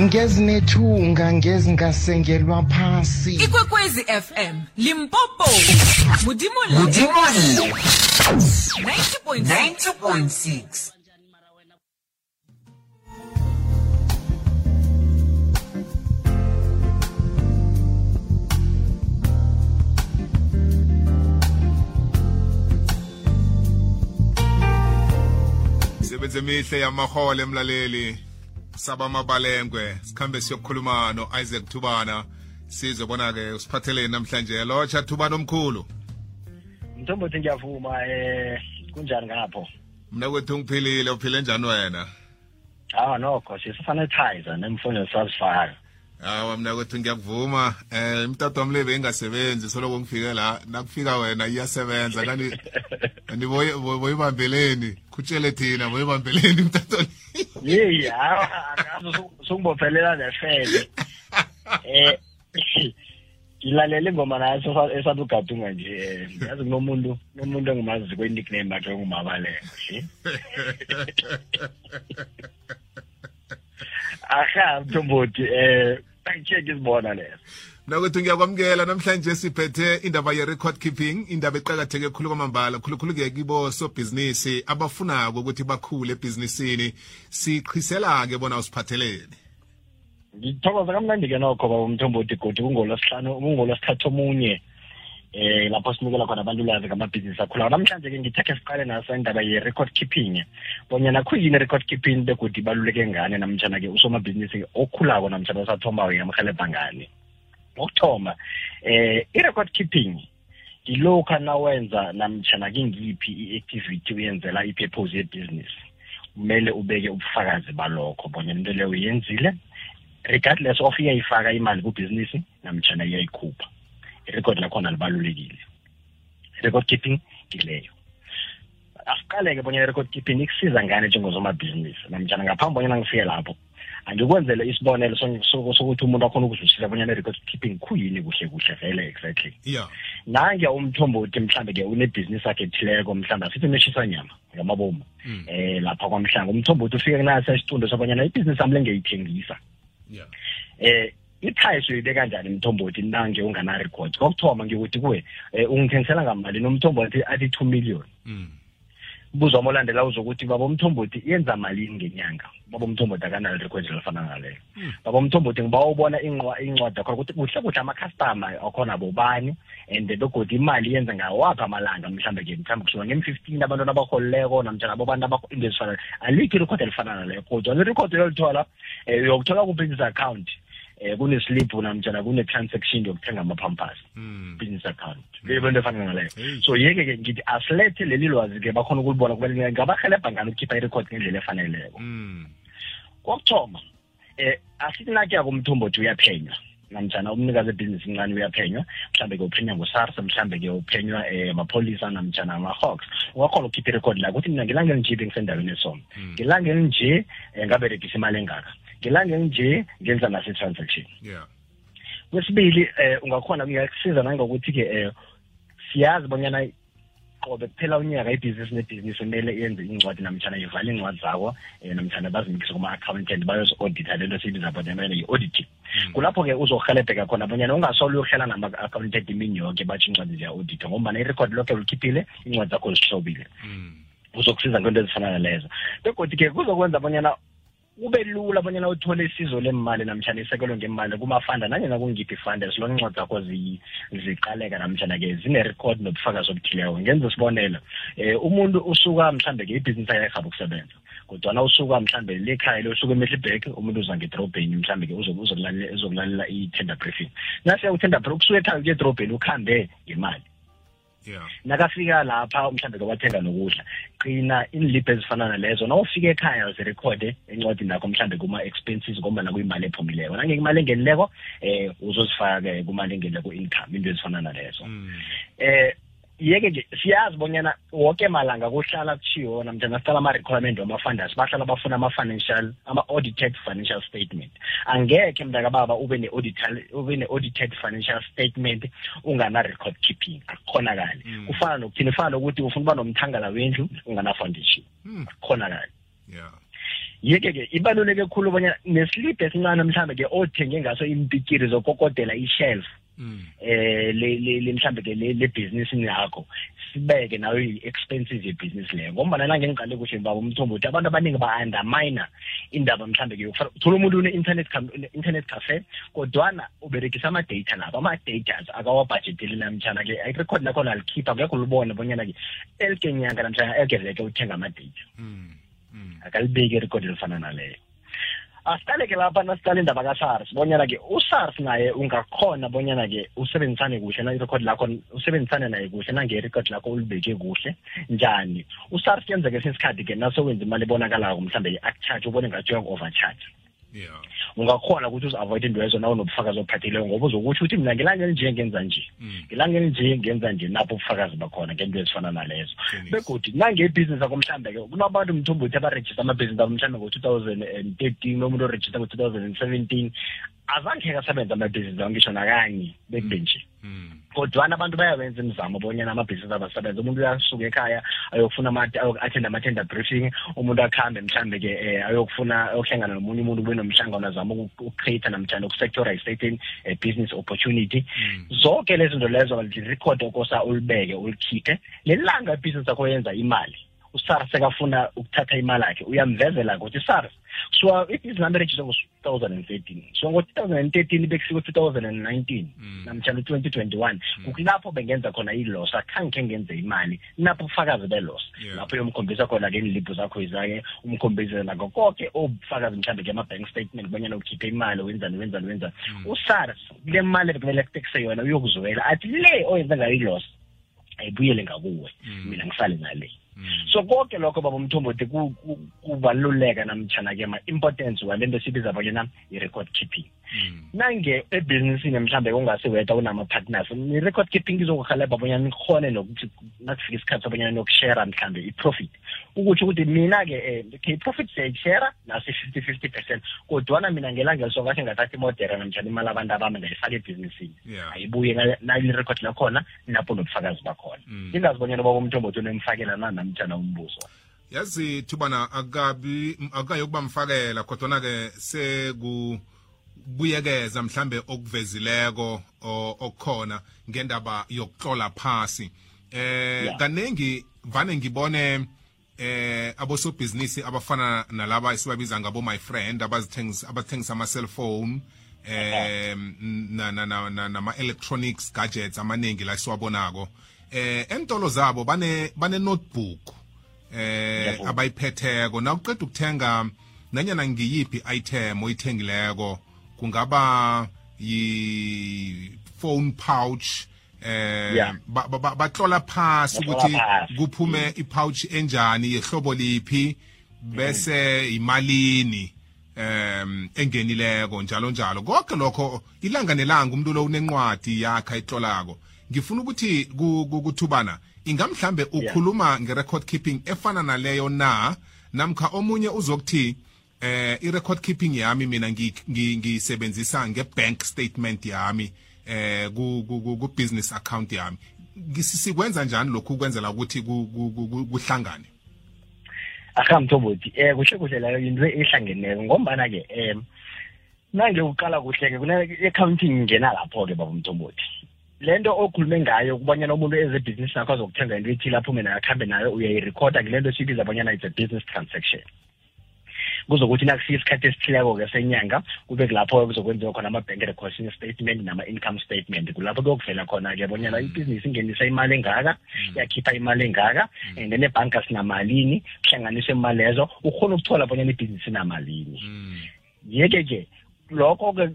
ngezinethunga ngezingasengelwa phasi ikwekwezi fm limpopo modimo la 90.6 imisebenzi emihle yamahole emlaleli saba mabalengwe sikhambe siyokukhuluma no-isaac thubana sizwe bona-ke usiphatheleni namhlanje lotsha thubana omkhulu mthombothi ngiyavuma um kunjani ngapho mna kwethu ngiphilile uphile njani wena awa nokho sisisanitizer nemfone sazifaka hawa mna kwethu ngiyakuvuma um imtata wami lebe ingasebenzi soloko ngifike la nakufika wena iyasebenza kanti kanti boyibambeleni khutshele thina boyibambeleni imtata yeyi hawa sungibophelela nefele um eh, ngilalele ingoma nayo esathi ugadunga nje eh, yazi kunomuntu nomuntu engimazi kwe-nickname bakhe ongumabaleko shi aha mthombothi um eh, angitsheki izibona lezo nakuthi ngiyakwamukela namhlanje siphethe indaba ye-record keeping indaba eqakatheke khulu kwamambala khulukhulu-ke kibo sobhizinisi abafunako ukuthi bakhule ebhizinisini siqhisela-ke bona usiphatheleni ngithokoza kamnandi ke nokho baba umthombo odigodi kungolwesihlanu kungolwesithathu omunye eh lapho sinikela khona abantu ulwazi ngamabhizinisi akhulayo namhlanje ke ngithekhe siqale naso indaba ye-record keeping bonyana khuyini i-record keeping begodi ibaluleke ngani namtshana ke usomabhizinisi okhulako namtshana osathomayo ngamhelebha ngani okuthoma eh i-record keeping ngilokha nawenza namtshana kingiphi i-activity uyenzela i-purpose ye-business kumele ubeke ubufakazi balokho bona into leyo uyenzile regardless of iyayifaka imali kubhizinisi namtshana iyayikhupha irekhodi lakhona libalulekile record keeping ngileyo asiqaleke bonyana i-record keeping ikusiza ngani njengozomabhizinisi namtshana ngaphambi bonyana ngifike lapho angikwenzele isibonelo sokuthi umuntu akhona ukuzwisisa bonyana i-record keeping khuyini kuhle kuhle vele exactly yeah. nange umthombo uthi mhlawumbe-ke unebhizinisi akhe ethileko mhlawumbe asithi uneshisa nyama ngamabomu um mm. eh, lapha kwamhlanga umthombo uthi ufike kunasi isicundo sobanyana ibhizinisi ami lengeyithengisa yeah. eh i-price uyibe kanjani mthombothi nange ungana-record kokuthoma ngikuthi kuwe um ungithengisela ngamali nomthombo athi athi two million mm. buza omolandela uzokuthi baba umthombothi yenza malini ngenyanga baba umthombothi akanalo record elifana naleyo mm. baba umthombothi ngiba ubona incwadi akhona ukuthi kuhle kuhle amakhastama akhona bobani and begodi imali yenza ngawaphi amalanga mhlawumbe ke mhlawumbe kusuka ngem-fifteen abantwana abaholileko namtshana abobantu into ezifana alikho irekhodi elifana naleyo kodwa lirekhodi lolithola um uyokuthola ku-business account um kunesilibhu namtshana kune-transaction yokuthenga ama-pampers hmm. business account beyibona into efana ngaleyo so yeke-ke ngithi asilethe leli lwazi-ke bakhona ukulibona kubalulekile ngabahelebha ngani ukukhipha irekhodi ngendlela efaneleko hmm. kokuthoma um asikunakuyako umthombothi uyaphenywa namtshana umnikazi ebhizinisi incane uyaphenywa mhlawumbe ke uphenywa ngusars mhlawumbe ke uphenywa um eh, mapholisa namtshana ama-hawks ungakhona ukukhipha irekhodi lakho ukuthi mina ngelanga elinje bengisendaweni esona hmm. ngelanga elinje um eh, ngaberegisa imali engaka ngelanga elinje ngenza nase-transaction kwesibili um ungakhona kuyasiza nangokuthi-ke um siyazi bonyana qobe kuphela unyaka ibhizinisi nebhizinisi kumele yenze incwadi namtshana ivale incwadi zawo um eh, namtshana bazinikise kuma-accountant bayozi-audita le nto siyibiza bonamele yi-auditi hmm. kulapho-ke uzohelebheka khona bonyana ungasolo uyohlela nama-accountant imini yoke batsho incwadi ziya-audita ngombana irekhodi lokhe ulikhiphile incwadi zakho zihlobile hmm. uzokusiza ngento ezifana nalezo begodi-ke kuzokwenza bonyana kube lula bonyana uthole isizo lemali namtshana isekelo ngemali kumafanda nanyena kungiphi ifanda zilona incwadi zakho ziqaleka namtshana-ke zinerekhodi nobufakazi obuthileko ngenza isibonelo um umuntu usuka mhlambe-ke ibhizinisi ayayirhaba ukusebenza kodwana usuka mhlambe lekhaya le usuka emehlibhek umuntu uza ngedorobheni mhlambe-ke uzokulalela i-tender briefing nase utender ukusuka ekhaya uye edorobheni ukhambe ngemali yeah. nakafika lapha mhlawumbe lokwathenga nokudla qina inilibhe ezifana nalezo nawufika ekhaya uzirekhode encwadini nakho mhlawumbe kuma-expenses ngombana kuyimali ephumileko nange imali engenileko eh uzozifaka-ke kumali engenile ku-income into ezifana nalezo mm. eh yeke nje siyazi bonyana woke malanga kuhlala kuthiwo namtshana sihlala ama-requirement wama-funders bahlala bafuna ama-financial ama-audited financial statement angekhe mntakababa ube ne-audited financial statement ungana-record keeping akukhonakali mm. kufana nokuthini kufana nokuthi ufuna uba nomthangala wendlu ungana-foundation mm. akukhonakali yeah yeke-ke ibaluleke khulu bonyana nesilibhi esincane mhlawumbe-ke othenge ngaso iimpikiri zokokodela i-shelf mm. eh le le mhlambe ke le business yakho sibeke nayo i-expenses yebhizinisi leyo ngoba nana ngengiqale kuhle baba umthombo ukuthi abantu abaningi ba-undermina indaba mhlawumbe ke yokufana uthola umuntu une-internet internet cafe kodwana uberegisa ama-data lapho ama-datas akawabhajeteli namtshana ke irekhodi lakhona alikhipha kuyakho lubone bonyana ke elke nyanga namtshana elke veke uthenga ama-data hmm, hmm. akalibeki irekhodi elifana naleyo asiqale ke lapha nasiqale indaba ka-sars bonyana-ke usars naye ungakhona bonyana-ke usebenzisane kuhle nairekhodi lakho usebenzisane naye kuhle nangerekhodi lakho ulibeke kuhle njani usars kuyenzeka esinye isikhathi ke nasewenza imali ebonakalako mhlawumbe i-actcharge ubone ngathi uyangu-overcharge yeah ungakhona ukuthi uzi-avoide into yezo nawunobufakazi obuphathekileko ngoba uzokutsho ukuthi mina ngelanga elinje ngenza nje mm. ngelanga elinje ngenza nje napho ubufakazi bakhona ngento ezifana nalezo begodi nangebhizinisi akho mhlawumbe-ke kunabantu mthombo uthi abarejista amabhizinisi abo mhlawumbe ngo-two thousand and thirteen omuntu orejista ngo-two thousand and seventeen azange-ke asebenza amabhizinisi awo ngisho nakanye bekube nje mm. mm. kodwana abantu bayawenza imizamo bonyana amabhizinisi abasebenza umuntu uyasuka ekhaya ayokufuna athenda ama-tender briefing umuntu akuhambe mhlawumbe-ke um ayokufuna ayokuhlangana nomunye umuntu kube nomhlangano azama ukucreate namtshana ukusectora i-certain eh, business opportunity mm. zonke lezi zinto lezo lirekhode okosa ulibeke ulikhiphe lelanga ibhizinisi yakho yenza imali usars ekafuna ukuthatha imali yakhe uyamvezela ukuthi isars so ibhizinisi lami erejiswe ngo-2013 so ngo-2013 bekufika u-2019 mm. namtshana u-2021 mm. kukulapho bengenza khona ilosa khange khe ngenze imali napho ubufakazi belos yeah. lapho uyomkhombisa khona ke iinlibhu zakho izake umkhombise nako konke obufakazi mhlawumbe ke ama-bank statement bonyana ukhiphe imali wenzani wenzani wenzani mm. usars kule mali bekumele kutekise yona uyokuzwela athi le oyenze ngayo ilos ayibuyele ngakuwe mm. mina ngisale nale mm. so konke lokho baba umthombothi kubaluleka namtshana ke ma-importance wale nto sibiza bonyana i-record keeping hmm. nange ebhizinisini mhlawumbe kungase wedwa unama-partners ni-record keeping izokuhalebha abonyana nikhone nokuthi nakufika isikhathi abonyana niyokushera mhlawumbe i-profit ukuthi ukuthi mina-ke eh, um okay i-profit siyayishera nasi fifty fifty percent kodwana mina ngelanga lisongathi ngathatha imodera namtshana imali abantu abami ngayifaka ebhizinisini ayibuye nali-record lakhona napho nobufakazi bakhona hmm. ingazibonyana baba umthombothi unemfakela na namtshana umbuso yazi thubana akabi akayo kuba mfakela kodwana ke seku buyekeza mhlambe okuvezileko okukhona ngendaba yokuhlola phasi eh yeah. kaningi vane ngibone eh abosobhizinisi abafana nalaba esibabiza ngabo my friend abazithengisa abathengisa ama cell phone eh nama electronics gadgets amaningi la siwabonako eh entolo zabo bane bane notebook eh abayiphetheko nawuqeda ukuthenga nanyana ngiyiphi item oyithengileko kungaba yi phone pouch eh yeah. batlola phasi ukuthi kuphume mm. ipouch enjani yehlobo liphi bese mm. imalini um engenileko njalo njalo konke lokho ilanga nelanga umuntu lo unencwadi yakha itlolako ngifuna ukuthi kuthubana ingamhlambe ukhuluma nge-record keeping efana naleyo na namkha omunye uzokuthi eh i-record keeping yami mina ngiyisebenzisa nge-bank statement yami eh ku-business account yami sikwenza njani lokhu ukwenzela ukuthi kuhlangane aha mthombothi um eh, kuhle kuhle leyo yinto ehlangeneko ngombana-ke um nange uqala kuhle-ke kune-accounting ingena lapho-ke baba mthombothi le nto okhulume ngayo kubanyana umuntu eze ebhizinisi lakho azokuthenga into ethile aphume nayo akuhambe nayo uyayirekhoda kule nto siyibiza abanyana it's a business transaction kuzokuthi nakufika isikhathi esithileko-ke senyanga kube kulapho kuzokwenziwa khona ama-bank reconciliation statement nama-income statement kulapho kuyokuvela khona-ke bonyana mm. ibhizinisi ingenisa imali engaka mm. yakhipha imali engaka mm. and then ebhanka sinamalini kuhlanganiswe imali lezo ukhona ukuthola bonyana ibhizinisi inamalini yeke ke lokho ke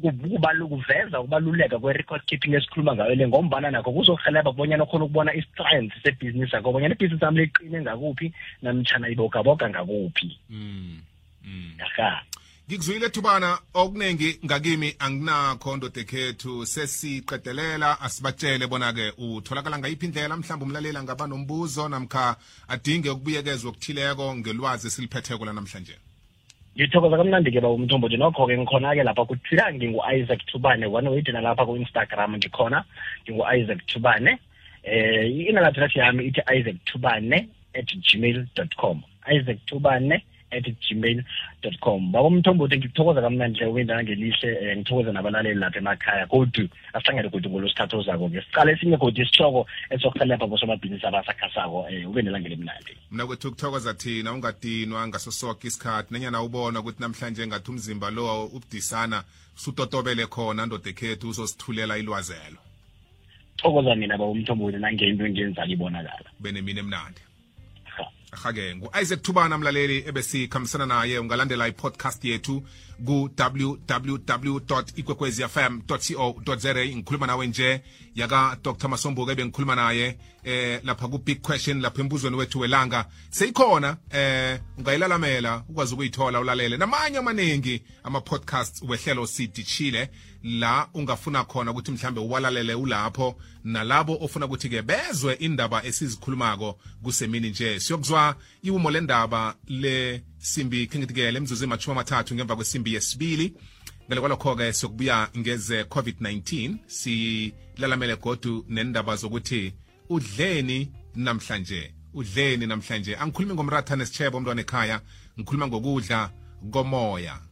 kuveza ukubaluleka kwe-record keeping esikhuluma ngayo le ngombana nakho kuzohelebha kubonyana ukhona ukubona i-strength sebhizinisi yakho bonyana ibhizinisi ami liqine ngakuphi namtshana ibogaboga ngakuphi mm, mm. aha ngikuzwile thubana okuningi ngakimi anginakho ndodekhethu sesiqedelela asibatshele bona-ke utholakala ngayiphi indlela mhlawumbe umlaleli angaba nombuzo namkha adinge ukubuyekezwa okuthileko ngelwazi esiliphetheko lanamhlanje ngithokoza kamnandi-ke ba umthombo nje nokho-ke ngikhona-ke lapha kuthiwa ngingu-isaac thubane one wethu nalapha ku-instagram ngikhona ngingu-isaac thubane eh i-email address yami ithi isaac thubane at gmail dot com isaac thubane at gmail dot com baba umthombo uthi ngikuthokoza kamnandi ukwindana ngelihle um ngithokoze nabalaleli lapha emakhaya kodwa asihlangele godi ngolosithatha ozako-ke siqale esinye godi isihloko esizokuhelebha bosomabhizinisi abasakhasako um eh, ube nelangeli mnandi mna kwethu kuthokoza thina ungadinwa ngaso soke isikhathi nanyana ubona ukuthi namhlanje ngathi umzimba lo ubudisana sutotobele khona ndoda ekhethu uzosithulela ilwazelo thokoza mina ba umthombo wena nangento engenzani ibonakala benemini emnandi hake ngu-isaac thubana mlaleli ebesikhambisana naye ungalandela i-podcast yethu ku-www ikwekwezfm co za ngikhuluma nawe nje yaka-dr masombuke bengikhuluma naye eh lapha ku big question lapha embuzweni wethu welanga seyikhona eh ungayilalamela ukwazi ukuyithola ulalele namanye amaningi ama podcasts wehlelo sidishile la ungafuna khona ukuthi mhlambe uwalalele ulapho nalabo ofuna ukuthi ke bezwe indaba esizikhulumako kusemini nje siyokuzwa iwumo lendaba lesimbi ikhingitikele imzuzu emashumi amathathu ngemva kwesimbi yesibili ngale kwalokho-ke sokubuya ngeze covid-19 silalamele godu nendaba zokuthi udleni namhlanje udleni namhlanje angikhulumi ngomratha nesitshebo umntwana ekhaya ngikhuluma ngokudla komoya